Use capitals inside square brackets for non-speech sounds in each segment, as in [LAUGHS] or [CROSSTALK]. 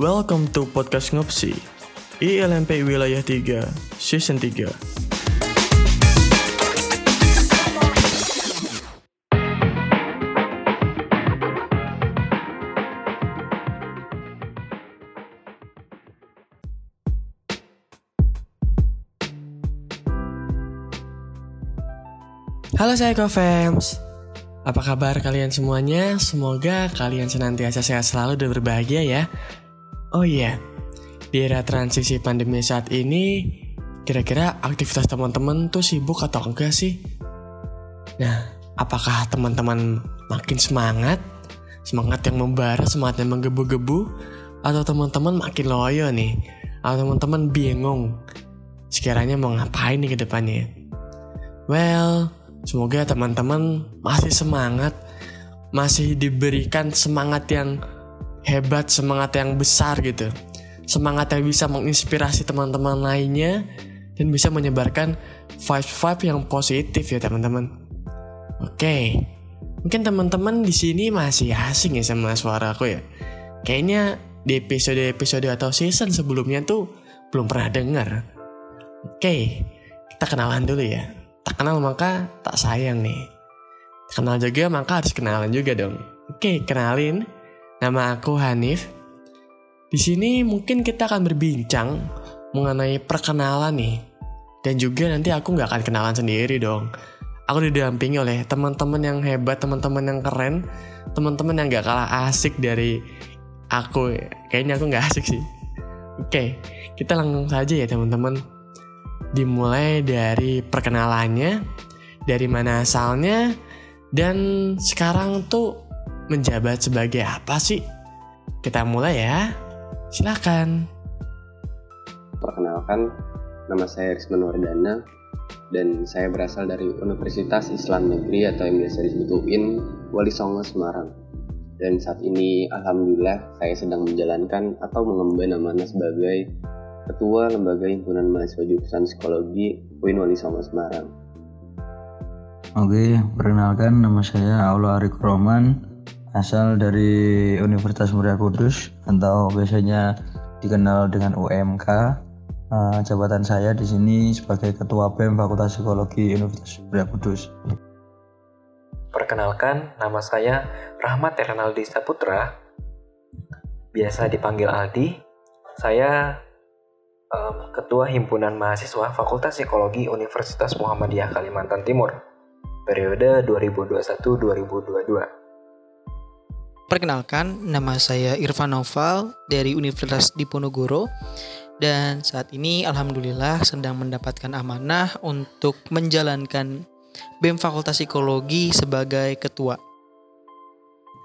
Welcome to Podcast Ngopsi ILMP Wilayah 3 Season 3 Halo saya Fams. Apa kabar kalian semuanya? Semoga kalian senantiasa sehat selalu dan berbahagia ya. Oh iya, di era transisi pandemi saat ini, kira-kira aktivitas teman-teman tuh sibuk atau enggak sih? Nah, apakah teman-teman makin semangat? Semangat yang membara, semangat yang menggebu-gebu? Atau teman-teman makin loyo nih? Atau teman-teman bingung? Sekiranya mau ngapain nih ke depannya? Well, Semoga teman-teman masih semangat, masih diberikan semangat yang hebat, semangat yang besar gitu. Semangat yang bisa menginspirasi teman-teman lainnya dan bisa menyebarkan vibe-vibe yang positif ya teman-teman. Oke, mungkin teman-teman di sini masih asing ya sama suara aku ya. Kayaknya di episode-episode atau season sebelumnya tuh belum pernah dengar. Oke, kita kenalan dulu ya. Tak kenal maka tak sayang nih. Kenal juga maka harus kenalan juga dong. Oke, kenalin. Nama aku Hanif. Di sini mungkin kita akan berbincang mengenai perkenalan nih. Dan juga nanti aku nggak akan kenalan sendiri dong. Aku didampingi oleh teman-teman yang hebat, teman-teman yang keren, teman-teman yang gak kalah asik dari aku. Kayaknya aku nggak asik sih. Oke, kita langsung saja ya teman-teman dimulai dari perkenalannya, dari mana asalnya, dan sekarang tuh menjabat sebagai apa sih? Kita mulai ya. Silakan. Perkenalkan, nama saya Risman Wardana dan saya berasal dari Universitas Islam Negeri atau yang biasa disebut UIN Wali Songo Semarang. Dan saat ini alhamdulillah saya sedang menjalankan atau mengemban amanah sebagai Ketua Lembaga Himpunan Mahasiswa Jurusan Psikologi UIN Wali Songo Semarang. Oke, perkenalkan nama saya Aula Arik Roman, asal dari Universitas Muria Kudus atau biasanya dikenal dengan UMK. Uh, eh, jabatan saya di sini sebagai Ketua BEM Fakultas Psikologi Universitas Muria Kudus. Perkenalkan, nama saya Rahmat Renaldi Saputra, biasa dipanggil Aldi. Saya um, Ketua Himpunan Mahasiswa Fakultas Psikologi Universitas Muhammadiyah Kalimantan Timur, periode 2021-2022. Perkenalkan, nama saya Irfan Noval dari Universitas Diponegoro dan saat ini alhamdulillah sedang mendapatkan amanah untuk menjalankan BEM Fakultas Psikologi sebagai ketua.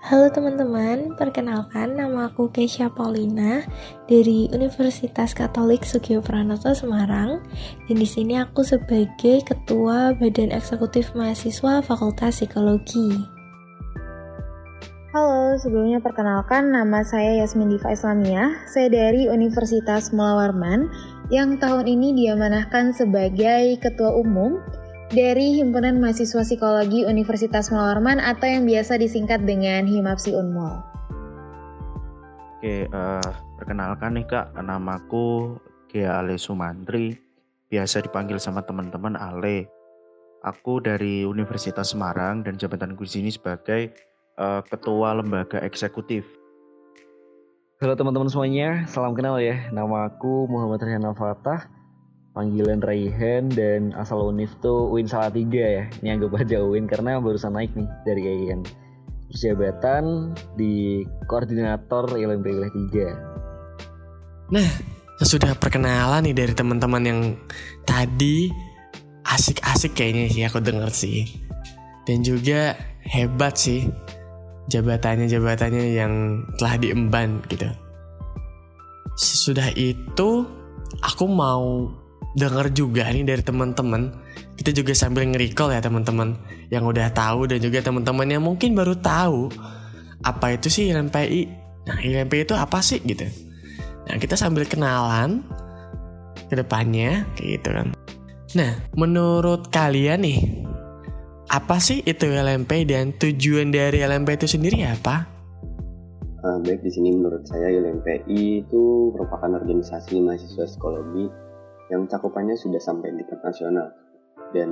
Halo teman-teman, perkenalkan nama aku Keisha Paulina dari Universitas Katolik Sugio Pranoto Semarang dan di sini aku sebagai Ketua Badan Eksekutif Mahasiswa Fakultas Psikologi. Halo, sebelumnya perkenalkan nama saya Yasmin Diva Islamia. Saya dari Universitas Mula Warman yang tahun ini diamanahkan sebagai Ketua Umum dari Himpunan Mahasiswa Psikologi Universitas Malarman atau yang biasa disingkat dengan Himapsi Unmul. Oke, uh, perkenalkan nih Kak, namaku Gia Ale Sumantri, biasa dipanggil sama teman-teman Ale. Aku dari Universitas Semarang dan jabatanku di sini sebagai uh, Ketua Lembaga Eksekutif. Halo teman-teman semuanya, salam kenal ya. Nama aku Muhammad Rihan Fatah panggilan Raihan dan asal Unif tuh Win tiga ya. Ini anggap aja Win karena barusan naik nih dari Raihan. Terus jabatan di koordinator ILMP Wilayah 3. Nah, sesudah perkenalan nih dari teman-teman yang tadi asik-asik kayaknya sih aku denger sih. Dan juga hebat sih jabatannya-jabatannya yang telah diemban gitu. Sesudah itu aku mau dengar juga nih dari teman-teman. Kita juga sambil nge-recall ya teman-teman yang udah tahu dan juga teman-teman yang mungkin baru tahu apa itu sih ILMPI nah ILMPI itu apa sih gitu. Nah kita sambil kenalan ke depannya kayak gitu kan. Nah menurut kalian nih apa sih itu LMP dan tujuan dari LMP itu sendiri apa? Uh, baik di sini menurut saya ILMPI itu merupakan organisasi mahasiswa psikologi yang cakupannya sudah sampai tingkat nasional dan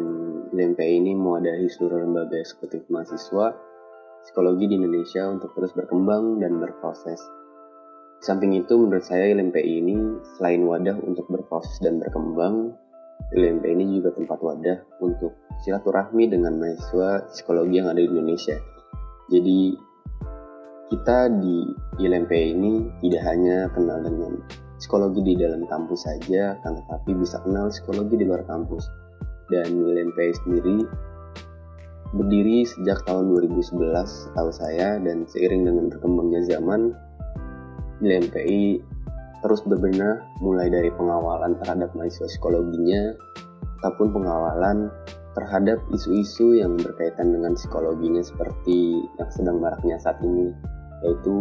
ILMPI ini mewadahi seluruh lembaga eksekutif mahasiswa psikologi di Indonesia untuk terus berkembang dan berproses. Samping itu menurut saya ILMPI ini selain wadah untuk berproses dan berkembang, ILMPI ini juga tempat wadah untuk silaturahmi dengan mahasiswa psikologi yang ada di Indonesia. Jadi kita di ILMP ini tidak hanya kenal dengan psikologi di dalam kampus saja, kan tetapi bisa kenal psikologi di luar kampus. Dan ILMP sendiri berdiri sejak tahun 2011 tahu saya dan seiring dengan berkembangnya zaman ILMPI terus berbenah mulai dari pengawalan terhadap mahasiswa psikologinya ataupun pengawalan terhadap isu-isu yang berkaitan dengan psikologinya seperti yang sedang maraknya saat ini yaitu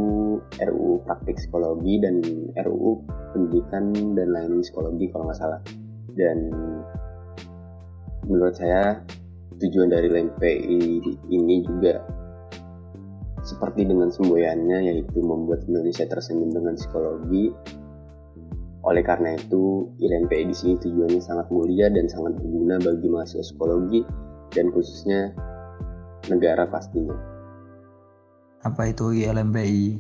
RUU praktik psikologi dan RUU pendidikan dan lain psikologi kalau nggak salah. Dan menurut saya tujuan dari LMPI ini juga seperti dengan semboyannya yaitu membuat Indonesia tersenyum dengan psikologi oleh karena itu ILMPI di sini tujuannya sangat mulia dan sangat berguna bagi mahasiswa psikologi dan khususnya negara pastinya apa itu ILMPI?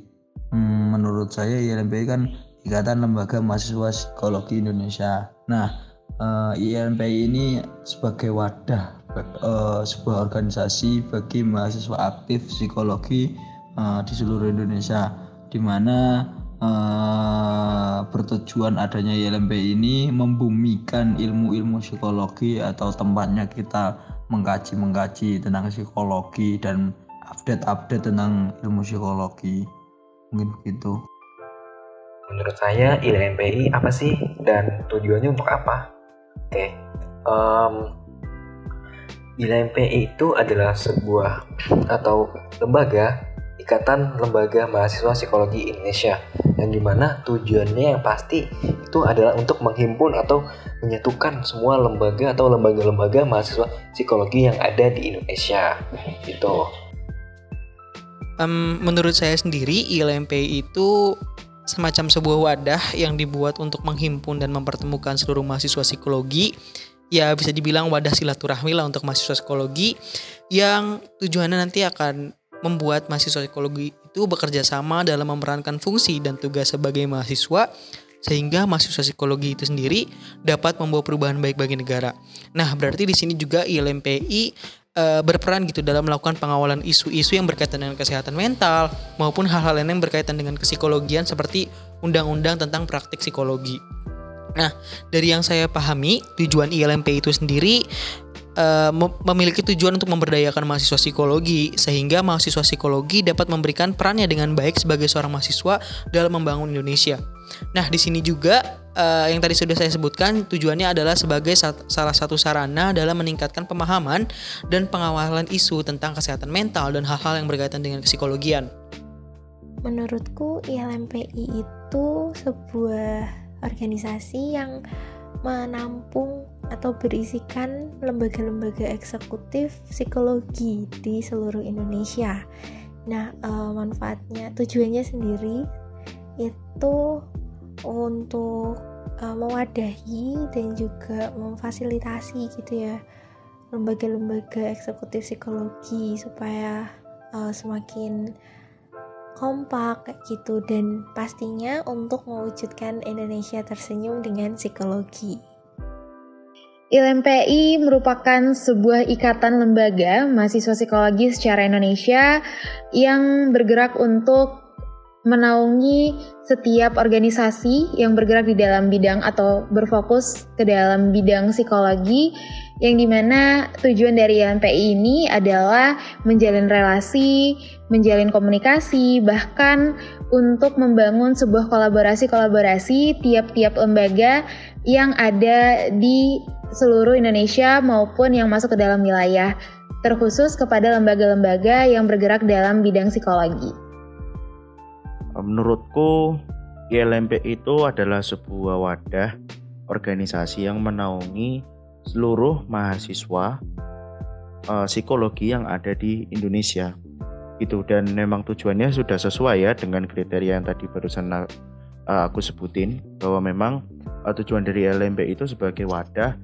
Hmm, menurut saya ILMPI kan Ikatan Lembaga Mahasiswa Psikologi Indonesia. Nah, uh, eh, ILMPI ini sebagai wadah uh, sebuah organisasi bagi mahasiswa aktif psikologi uh, di seluruh Indonesia, di mana uh, bertujuan adanya ILMPI ini membumikan ilmu-ilmu psikologi atau tempatnya kita mengkaji-mengkaji tentang psikologi dan update-update tentang ilmu psikologi. Mungkin begitu. Menurut saya ILMPI apa sih? Dan tujuannya untuk apa? Oke okay. um, ILMPI itu adalah sebuah atau lembaga Ikatan Lembaga Mahasiswa Psikologi Indonesia yang di mana tujuannya yang pasti itu adalah untuk menghimpun atau menyatukan semua lembaga atau lembaga-lembaga mahasiswa psikologi yang ada di Indonesia. Gitu. Um, menurut saya sendiri ILMPI itu semacam sebuah wadah yang dibuat untuk menghimpun dan mempertemukan seluruh mahasiswa psikologi. Ya bisa dibilang wadah silaturahmi lah untuk mahasiswa psikologi yang tujuannya nanti akan membuat mahasiswa psikologi itu bekerja sama dalam memerankan fungsi dan tugas sebagai mahasiswa sehingga mahasiswa psikologi itu sendiri dapat membawa perubahan baik bagi negara. Nah, berarti di sini juga ILMPI uh, berperan gitu dalam melakukan pengawalan isu-isu yang berkaitan dengan kesehatan mental maupun hal-hal lain yang berkaitan dengan psikologian seperti undang-undang tentang praktik psikologi. Nah, dari yang saya pahami, tujuan ILMP itu sendiri uh, memiliki tujuan untuk memberdayakan mahasiswa psikologi sehingga mahasiswa psikologi dapat memberikan perannya dengan baik sebagai seorang mahasiswa dalam membangun Indonesia. Nah, di sini juga uh, yang tadi sudah saya sebutkan tujuannya adalah sebagai salah satu sarana dalam meningkatkan pemahaman dan pengawalan isu tentang kesehatan mental dan hal-hal yang berkaitan dengan psikologian. Menurutku ILMPI itu sebuah organisasi yang menampung atau berisikan lembaga-lembaga eksekutif psikologi di seluruh Indonesia. Nah, uh, manfaatnya, tujuannya sendiri itu untuk uh, mewadahi dan juga memfasilitasi gitu ya lembaga-lembaga eksekutif psikologi supaya uh, semakin kompak kayak gitu dan pastinya untuk mewujudkan Indonesia tersenyum dengan psikologi. ILMPI merupakan sebuah ikatan lembaga mahasiswa psikologi secara Indonesia yang bergerak untuk menaungi setiap organisasi yang bergerak di dalam bidang atau berfokus ke dalam bidang psikologi yang di mana tujuan dari LMPI ini adalah menjalin relasi, menjalin komunikasi, bahkan untuk membangun sebuah kolaborasi-kolaborasi tiap-tiap lembaga yang ada di seluruh Indonesia maupun yang masuk ke dalam wilayah, terkhusus kepada lembaga-lembaga yang bergerak dalam bidang psikologi menurutku ILMP itu adalah sebuah wadah organisasi yang menaungi seluruh mahasiswa uh, psikologi yang ada di Indonesia. gitu dan memang tujuannya sudah sesuai ya dengan kriteria yang tadi barusan uh, aku sebutin bahwa memang uh, tujuan dari LMP itu sebagai wadah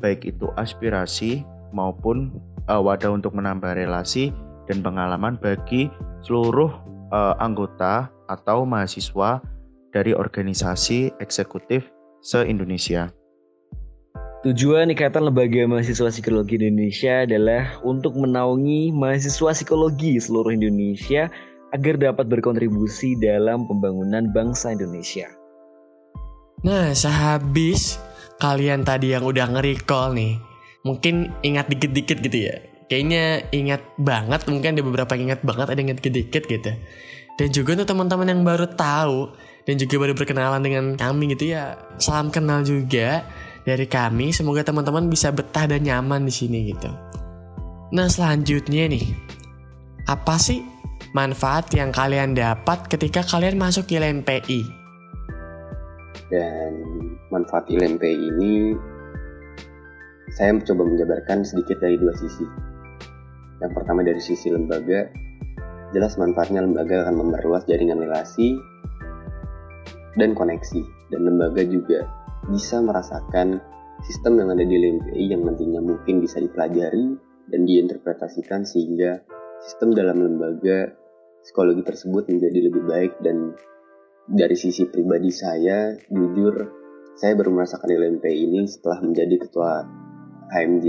baik itu aspirasi maupun wadah untuk menambah relasi dan pengalaman bagi seluruh uh, anggota atau mahasiswa dari organisasi eksekutif se-Indonesia. Tujuan Ikatan Lembaga Mahasiswa Psikologi Indonesia adalah untuk menaungi mahasiswa psikologi seluruh Indonesia agar dapat berkontribusi dalam pembangunan bangsa Indonesia. Nah, sehabis kalian tadi yang udah nge-recall nih, mungkin ingat dikit-dikit gitu ya. Kayaknya ingat banget, mungkin ada beberapa yang ingat banget, ada yang ingat dikit gitu. Dan juga untuk teman-teman yang baru tahu dan juga baru berkenalan dengan kami gitu ya, salam kenal juga dari kami. Semoga teman-teman bisa betah dan nyaman di sini gitu. Nah selanjutnya nih, apa sih manfaat yang kalian dapat ketika kalian masuk ILMPI? Dan manfaat ILMPI ini saya mencoba menjabarkan sedikit dari dua sisi. Yang pertama dari sisi lembaga, jelas manfaatnya lembaga akan memperluas jaringan relasi dan koneksi. Dan lembaga juga bisa merasakan sistem yang ada di LMPI yang nantinya mungkin bisa dipelajari dan diinterpretasikan sehingga sistem dalam lembaga psikologi tersebut menjadi lebih baik dan dari sisi pribadi saya jujur saya baru merasakan LMPI ini setelah menjadi ketua HMJ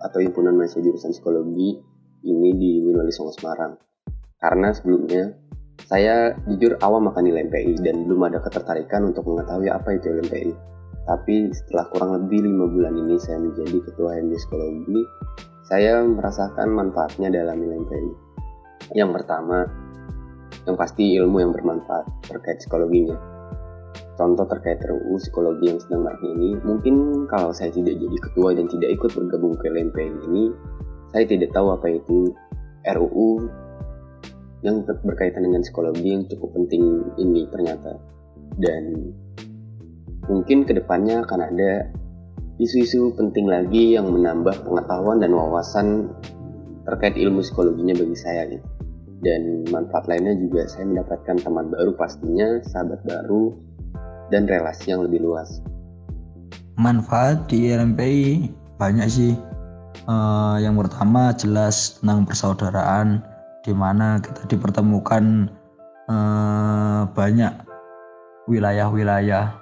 atau himpunan mahasiswa jurusan psikologi ini di Winwali Songo Semarang karena sebelumnya saya jujur awam makan LMPI dan belum ada ketertarikan untuk mengetahui apa itu LMPI tapi setelah kurang lebih lima bulan ini saya menjadi ketua HMD Psikologi, saya merasakan manfaatnya dalam LMPI. Yang pertama, yang pasti ilmu yang bermanfaat terkait psikologinya. Contoh terkait RUU psikologi yang sedang marak ini, mungkin kalau saya tidak jadi ketua dan tidak ikut bergabung ke LMPI ini, saya tidak tahu apa itu RUU yang berkaitan dengan psikologi yang cukup penting ini ternyata. Dan mungkin ke depannya akan ada isu-isu penting lagi yang menambah pengetahuan dan wawasan terkait ilmu psikologinya bagi saya gitu. Dan manfaat lainnya juga saya mendapatkan teman baru pastinya, sahabat baru, dan relasi yang lebih luas. Manfaat di LMPI banyak sih. Uh, yang pertama jelas tentang persaudaraan, di mana kita dipertemukan uh, banyak wilayah-wilayah.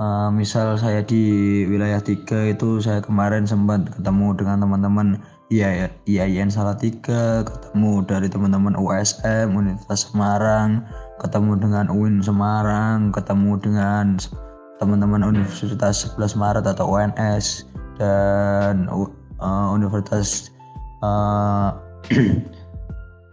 Uh, misal saya di wilayah tiga itu saya kemarin sempat ketemu dengan teman-teman IAIN Salatiga, ketemu dari teman-teman USM Universitas Semarang, ketemu dengan UIN Semarang, ketemu dengan teman-teman Universitas 11 Maret atau UNS dan uh, Universitas uh, [CLEARS THROAT]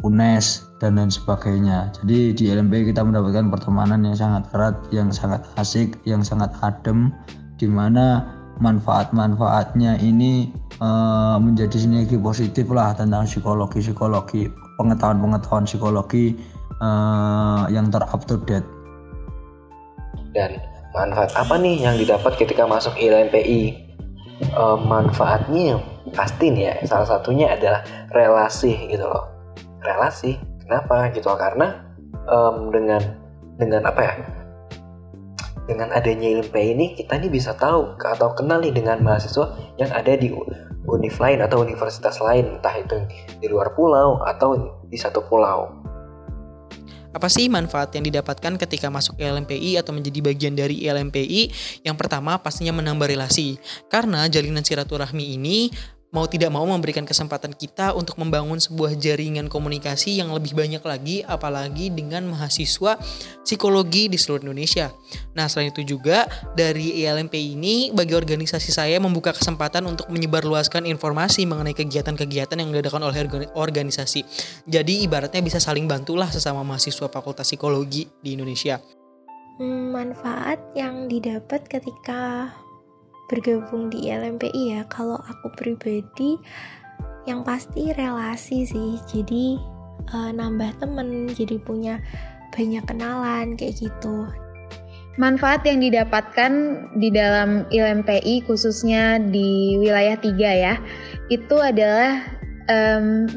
UNES dan lain sebagainya. Jadi di LMP kita mendapatkan pertemanan yang sangat erat, yang sangat asik, yang sangat adem, di mana manfaat-manfaatnya ini uh, menjadi sinergi positif lah tentang psikologi-psikologi, pengetahuan-pengetahuan psikologi uh, yang ter up to date. Dan manfaat apa nih yang didapat ketika masuk ILMPI? Uh, manfaatnya pasti nih ya, salah satunya adalah relasi gitu loh. Relasi Kenapa gitu karena um, dengan dengan apa ya dengan adanya ilmu ini kita nih bisa tahu atau kenal nih dengan mahasiswa yang ada di univ lain atau universitas lain entah itu di luar pulau atau di satu pulau. Apa sih manfaat yang didapatkan ketika masuk LMPI atau menjadi bagian dari LMPI? Yang pertama pastinya menambah relasi. Karena jalinan silaturahmi ini mau tidak mau memberikan kesempatan kita untuk membangun sebuah jaringan komunikasi yang lebih banyak lagi apalagi dengan mahasiswa psikologi di seluruh Indonesia. Nah, selain itu juga dari ILMP ini bagi organisasi saya membuka kesempatan untuk menyebarluaskan informasi mengenai kegiatan-kegiatan yang diadakan oleh organisasi. Jadi ibaratnya bisa saling bantulah sesama mahasiswa Fakultas Psikologi di Indonesia. Hmm, manfaat yang didapat ketika bergabung di LMPI ya. Kalau aku pribadi yang pasti relasi sih. Jadi uh, nambah temen jadi punya banyak kenalan kayak gitu. Manfaat yang didapatkan di dalam LMPI khususnya di wilayah 3 ya, itu adalah um,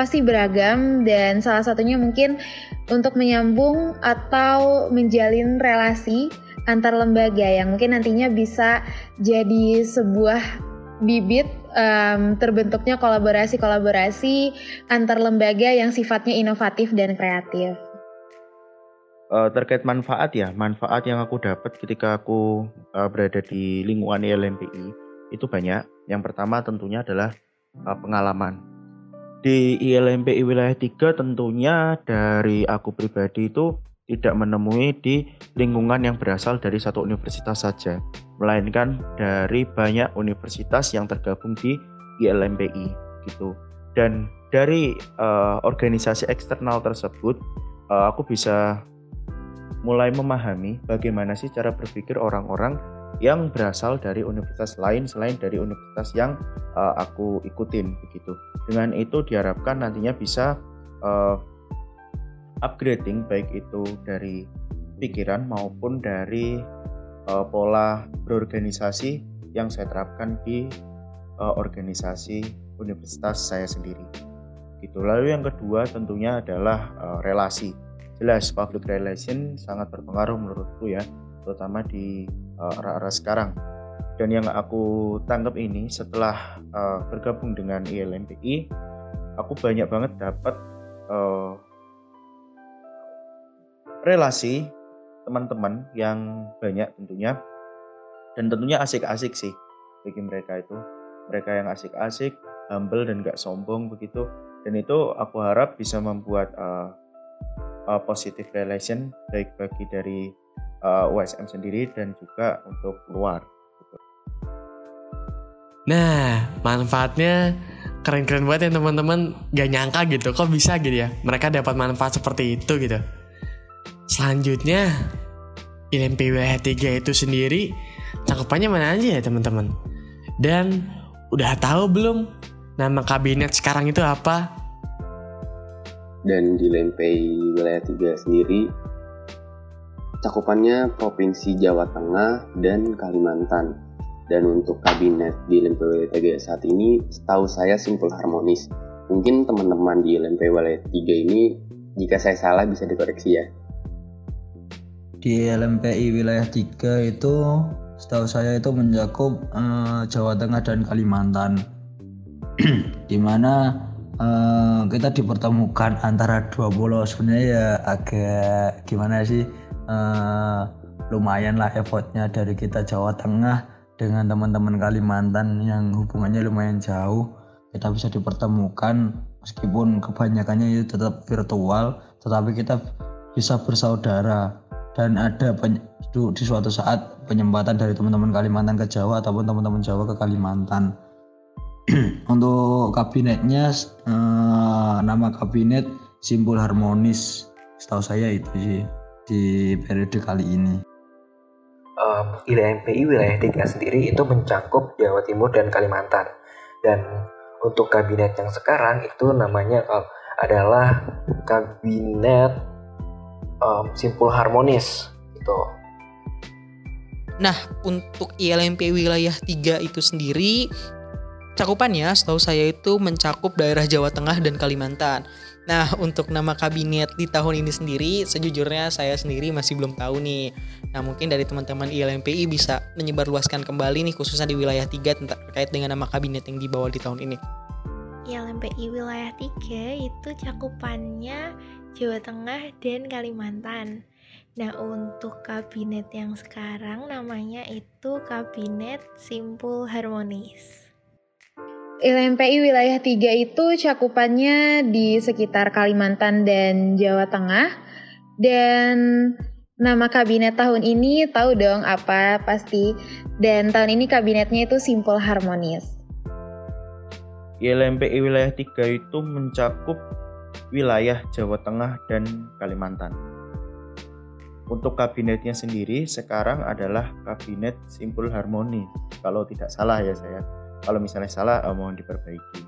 pasti beragam dan salah satunya mungkin untuk menyambung atau menjalin relasi antar lembaga yang mungkin nantinya bisa jadi sebuah bibit um, terbentuknya kolaborasi-kolaborasi antar lembaga yang sifatnya inovatif dan kreatif. Uh, terkait manfaat ya, manfaat yang aku dapat ketika aku uh, berada di lingkungan ILMPI itu banyak. Yang pertama tentunya adalah uh, pengalaman di ILMPI wilayah 3 tentunya dari aku pribadi itu tidak menemui di lingkungan yang berasal dari satu universitas saja, melainkan dari banyak universitas yang tergabung di ILMPI gitu. Dan dari uh, organisasi eksternal tersebut, uh, aku bisa mulai memahami bagaimana sih cara berpikir orang-orang yang berasal dari universitas lain selain dari universitas yang uh, aku ikutin begitu. Dengan itu diharapkan nantinya bisa uh, upgrading baik itu dari pikiran maupun dari uh, pola berorganisasi yang saya terapkan di uh, organisasi universitas saya sendiri. Gitu. Lalu yang kedua tentunya adalah uh, relasi. Jelas public relation sangat berpengaruh menurutku ya, terutama di era-era sekarang. Dan yang aku tangkap ini setelah uh, bergabung dengan ILMPI, aku banyak banget dapat uh, relasi teman-teman yang banyak tentunya dan tentunya asik-asik sih bagi mereka itu mereka yang asik-asik humble dan gak sombong begitu dan itu aku harap bisa membuat uh, uh, positive relation baik bagi dari uh, USM sendiri dan juga untuk luar. Gitu. Nah, manfaatnya keren-keren banget ya teman-teman. Gak nyangka gitu, kok bisa gitu ya. Mereka dapat manfaat seperti itu gitu. Selanjutnya, ILMP wilayah 3 itu sendiri cakupannya mana aja ya teman-teman? Dan udah tahu belum nama kabinet sekarang itu apa? Dan di LMPI wilayah 3 sendiri Cakupannya Provinsi Jawa Tengah dan Kalimantan. Dan untuk kabinet di LMP 3 saat ini, setahu saya simpul harmonis. Mungkin teman-teman di LMP 3 ini, jika saya salah bisa dikoreksi ya. Di LMPI wilayah 3 itu, setahu saya itu mencakup uh, Jawa Tengah dan Kalimantan. [CLEARS THROAT] Di mana uh, eh, kita dipertemukan antara dua pulau. Sebenarnya ya agak gimana sih uh, lumayan lah effortnya dari kita Jawa Tengah dengan teman-teman Kalimantan yang hubungannya lumayan jauh. Kita bisa dipertemukan meskipun kebanyakannya itu tetap virtual tetapi kita bisa bersaudara dan ada di suatu saat penyempatan dari teman-teman Kalimantan ke Jawa ataupun teman-teman Jawa ke Kalimantan [CLEARS THROAT] untuk kabinetnya eh, nama kabinet simbol harmonis setahu saya itu sih di periode kali ini? Um, ILMPI wilayah 3 sendiri itu mencakup Jawa Timur dan Kalimantan. Dan untuk kabinet yang sekarang itu namanya uh, adalah kabinet um, simpul harmonis gitu. Nah, untuk ILMP wilayah 3 itu sendiri cakupannya setahu saya itu mencakup daerah Jawa Tengah dan Kalimantan. Nah, untuk nama kabinet di tahun ini sendiri, sejujurnya saya sendiri masih belum tahu nih. Nah, mungkin dari teman-teman ILMPI bisa menyebarluaskan kembali nih khususnya di wilayah 3 terkait dengan nama kabinet yang dibawa di tahun ini. ILMPI wilayah 3 itu cakupannya Jawa Tengah dan Kalimantan. Nah, untuk kabinet yang sekarang namanya itu Kabinet Simpul Harmonis. LMPI wilayah 3 itu cakupannya di sekitar Kalimantan dan Jawa Tengah. Dan nama kabinet tahun ini tahu dong apa pasti. Dan tahun ini kabinetnya itu simple harmonis. LMPI wilayah 3 itu mencakup wilayah Jawa Tengah dan Kalimantan. Untuk kabinetnya sendiri sekarang adalah kabinet simpul harmoni. Kalau tidak salah ya saya kalau misalnya salah, uh, mohon diperbaiki.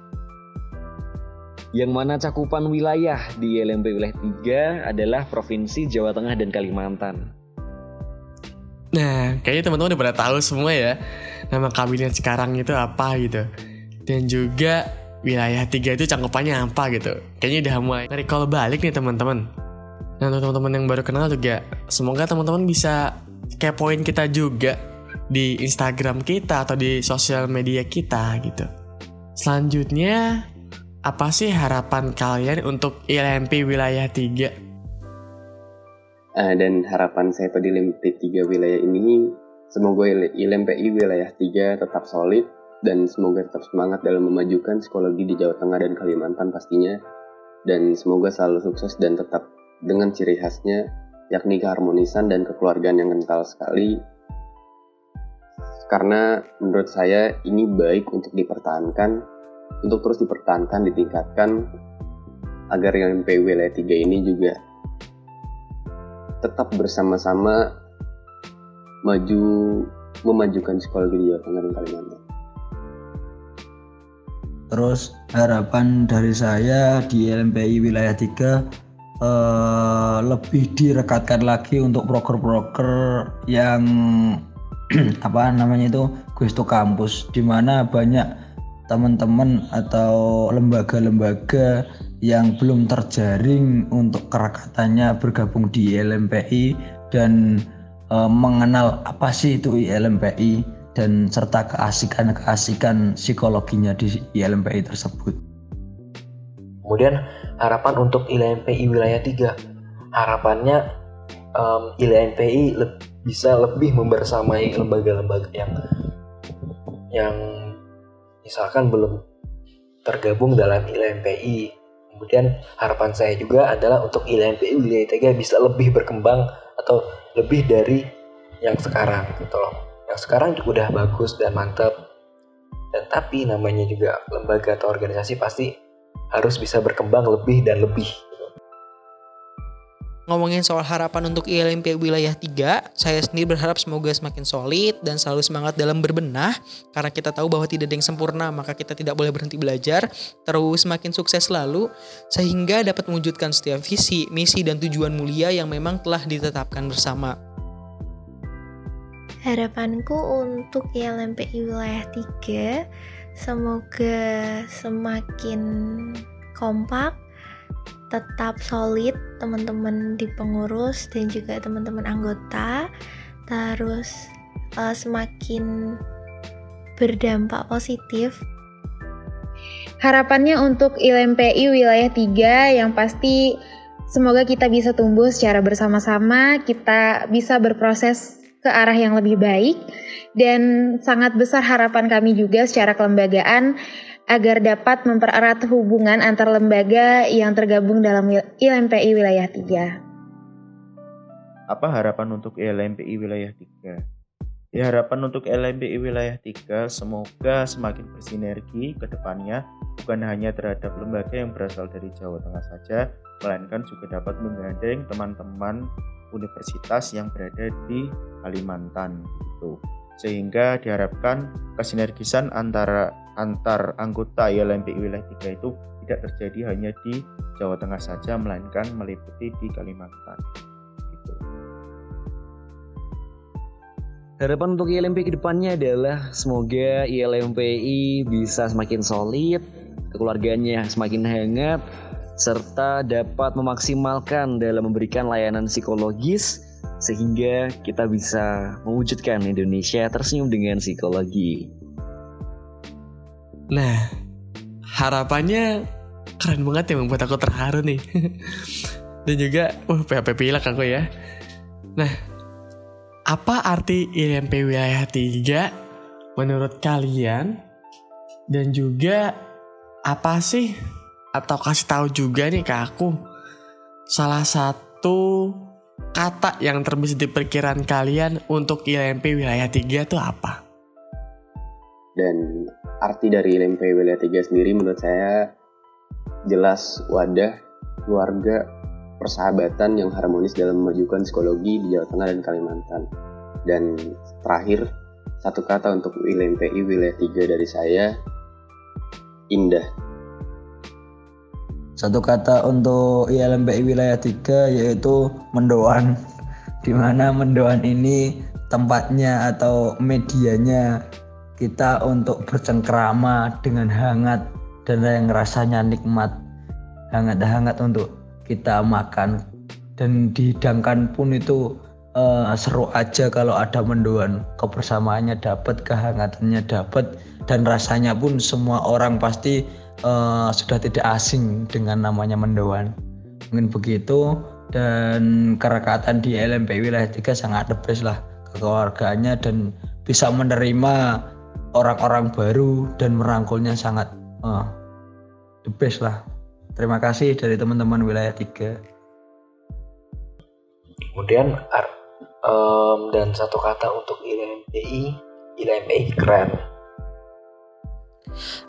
Yang mana cakupan wilayah di LMP wilayah 3 adalah Provinsi Jawa Tengah dan Kalimantan. Nah, kayaknya teman-teman udah pada tahu semua ya nama kabinet sekarang itu apa gitu. Dan juga wilayah tiga itu cangkupannya apa gitu. Kayaknya udah mulai recall balik nih teman-teman. Nah untuk teman-teman yang baru kenal juga, semoga teman-teman bisa kepoin kita juga di Instagram kita atau di sosial media kita gitu. Selanjutnya, apa sih harapan kalian untuk ILMP wilayah 3? Uh, dan harapan saya pada ILMP 3 wilayah ini, semoga ILMPI wilayah 3 tetap solid dan semoga tetap semangat dalam memajukan psikologi di Jawa Tengah dan Kalimantan pastinya. Dan semoga selalu sukses dan tetap dengan ciri khasnya, yakni keharmonisan dan kekeluargaan yang kental sekali. Karena menurut saya ini baik untuk dipertahankan, untuk terus dipertahankan, ditingkatkan, agar yang ILMP wilayah 3 ini juga tetap bersama-sama maju memajukan psikologi di Jawa Tengah dan Kalimantan. Terus harapan dari saya di LMPI wilayah 3 eh, lebih direkatkan lagi untuk broker-broker yang [CLEARS THROAT] apa namanya itu Gusto Kampus. Di mana banyak teman-teman atau lembaga-lembaga yang belum terjaring untuk kerakatannya bergabung di LMPI dan e, mengenal apa sih itu ILMPI dan serta keasikan-keasikan psikologinya di ILMPI tersebut. Kemudian harapan untuk ILMPI wilayah 3. Harapannya um, ILMPI le bisa lebih membersamai lembaga-lembaga yang yang misalkan belum tergabung dalam ILMPI Kemudian harapan saya juga adalah untuk ILMPI wilayah 3 bisa lebih berkembang atau lebih dari yang sekarang gitu loh. Yang sekarang juga udah bagus dan mantap. Dan tapi namanya juga lembaga atau organisasi pasti harus bisa berkembang lebih dan lebih ngomongin soal harapan untuk ILMP wilayah 3, saya sendiri berharap semoga semakin solid dan selalu semangat dalam berbenah karena kita tahu bahwa tidak ada yang sempurna, maka kita tidak boleh berhenti belajar, terus semakin sukses selalu sehingga dapat mewujudkan setiap visi, misi dan tujuan mulia yang memang telah ditetapkan bersama. Harapanku untuk ILMP wilayah 3 semoga semakin kompak tetap solid teman-teman di pengurus dan juga teman-teman anggota. Terus uh, semakin berdampak positif. Harapannya untuk ILMPI wilayah 3 yang pasti semoga kita bisa tumbuh secara bersama-sama kita bisa berproses ke arah yang lebih baik dan sangat besar harapan kami juga secara kelembagaan agar dapat mempererat hubungan antar lembaga yang tergabung dalam ILMPI wilayah 3. Apa harapan untuk ILMPI wilayah 3? Ya harapan untuk LMPI wilayah 3 semoga semakin bersinergi ke depannya bukan hanya terhadap lembaga yang berasal dari Jawa Tengah saja, melainkan juga dapat menggandeng teman-teman universitas yang berada di Kalimantan gitu. Sehingga diharapkan kesinergisan antara antar anggota ILMPI wilayah 3 itu tidak terjadi hanya di Jawa Tengah saja melainkan meliputi di Kalimantan. Gitu. Harapan untuk ILMPI ke depannya adalah semoga ILMPI bisa semakin solid, keluarganya semakin hangat, serta dapat memaksimalkan dalam memberikan layanan psikologis sehingga kita bisa mewujudkan Indonesia tersenyum dengan psikologi. Nah, harapannya keren banget ya membuat aku terharu nih. [LAUGHS] Dan juga, uh, PHP pilek aku ya. Nah, apa arti IMP wilayah 3 menurut kalian? Dan juga apa sih atau kasih tahu juga nih ke aku salah satu kata yang terbesit di perkiraan kalian untuk ILMP wilayah 3 itu apa? Dan arti dari LMP wilayah 3 sendiri menurut saya jelas wadah, keluarga, persahabatan yang harmonis dalam memajukan psikologi di Jawa Tengah dan Kalimantan. Dan terakhir, satu kata untuk LMPI wilayah 3 dari saya, indah. Satu kata untuk ILMPI wilayah 3 yaitu mendoan. [LAUGHS] Di mana mendoan ini tempatnya atau medianya kita untuk bercengkrama dengan hangat dan yang rasanya nikmat. Hangat-hangat untuk kita makan. Dan dihidangkan pun itu uh, seru aja kalau ada mendoan. Kebersamaannya dapat kehangatannya dapat dan rasanya pun semua orang pasti uh, sudah tidak asing dengan namanya mendoan. Mungkin begitu. Dan kerekatan di LMP wilayah 3 sangat the best lah kekeluargaannya dan bisa menerima orang-orang baru dan merangkulnya sangat uh, the lah. Terima kasih dari teman-teman wilayah 3 kemudian um, dan satu kata untuk ILMPI ILMPI keren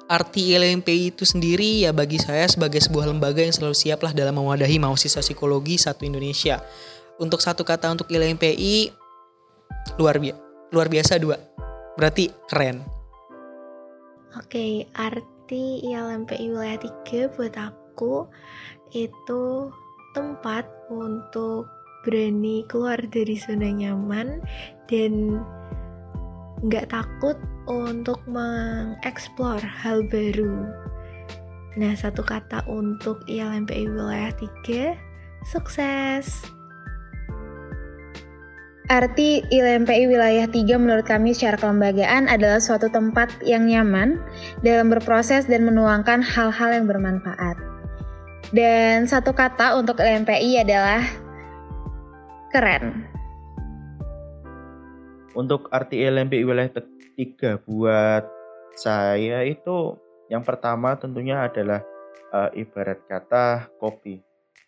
Arti ILMPI itu sendiri ya bagi saya sebagai sebuah lembaga yang selalu siap lah dalam mewadahi mahasiswa psikologi satu Indonesia. Untuk satu kata untuk ILMPI luar biasa luar biasa dua berarti keren Oke, arti ILMPI wilayah 3 buat aku itu tempat untuk berani keluar dari zona nyaman dan nggak takut untuk mengeksplor hal baru. Nah, satu kata untuk ILMPI wilayah 3, sukses! Arti ILMPI wilayah 3 menurut kami secara kelembagaan adalah suatu tempat yang nyaman dalam berproses dan menuangkan hal-hal yang bermanfaat. Dan satu kata untuk ILMPI adalah keren. Untuk arti ILMPI wilayah 3 buat saya itu yang pertama tentunya adalah uh, ibarat kata kopi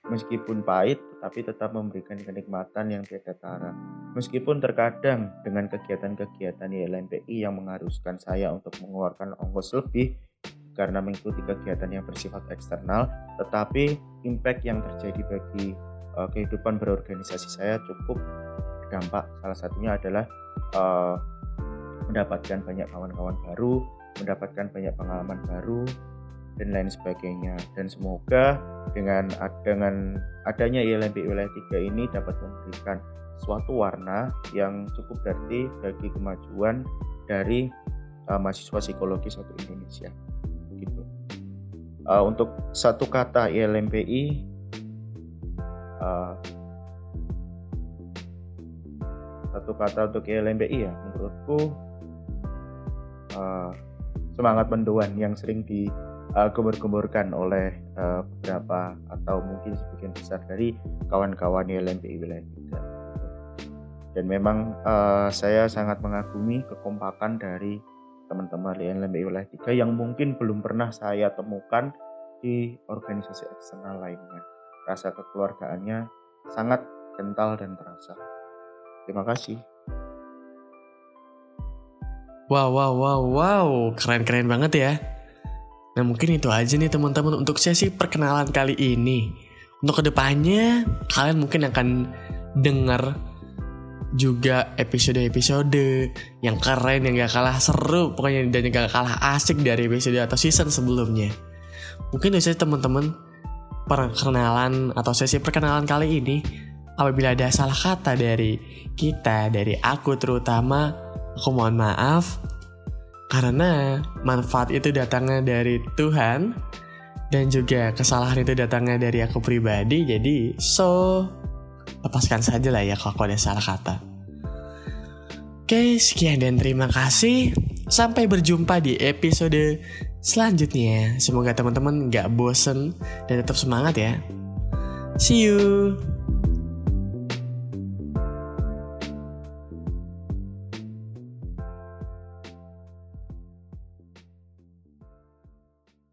Meskipun pahit, tapi tetap memberikan kenikmatan yang beda tara. Meskipun terkadang dengan kegiatan-kegiatan YLMPI yang mengharuskan saya untuk mengeluarkan ongkos lebih karena mengikuti kegiatan yang bersifat eksternal, tetapi impact yang terjadi bagi uh, kehidupan berorganisasi saya cukup berdampak. Salah satunya adalah uh, mendapatkan banyak kawan-kawan baru, mendapatkan banyak pengalaman baru, dan lain sebagainya dan semoga dengan dengan adanya ILMP wilayah 3 ini dapat memberikan suatu warna yang cukup berarti bagi kemajuan dari uh, mahasiswa psikologi satu Indonesia gitu uh, untuk satu kata ILMPI uh, satu kata untuk ILMPI ya menurutku uh, semangat mendoan yang sering di uh, gembur-gemburkan oleh uh, beberapa atau mungkin sebagian besar dari kawan-kawan LMPI wilayah 3 dan memang uh, saya sangat mengagumi kekompakan dari teman-teman di LMPI wilayah 3 yang mungkin belum pernah saya temukan di organisasi eksternal lainnya. Rasa kekeluargaannya sangat kental dan terasa terima kasih Wow, wow, wow, wow, keren-keren banget ya. Nah mungkin itu aja nih teman-teman untuk sesi perkenalan kali ini. Untuk ke depannya kalian mungkin akan dengar juga episode-episode yang keren yang gak kalah seru pokoknya dan yang gak kalah asik dari episode atau season sebelumnya. Mungkin itu teman-teman perkenalan atau sesi perkenalan kali ini apabila ada salah kata dari kita dari aku terutama aku mohon maaf karena manfaat itu datangnya dari Tuhan dan juga kesalahan itu datangnya dari aku pribadi. Jadi so lepaskan saja lah ya kalau aku ada salah kata. Oke, sekian dan terima kasih. Sampai berjumpa di episode selanjutnya. Semoga teman-teman gak bosen dan tetap semangat ya. See you.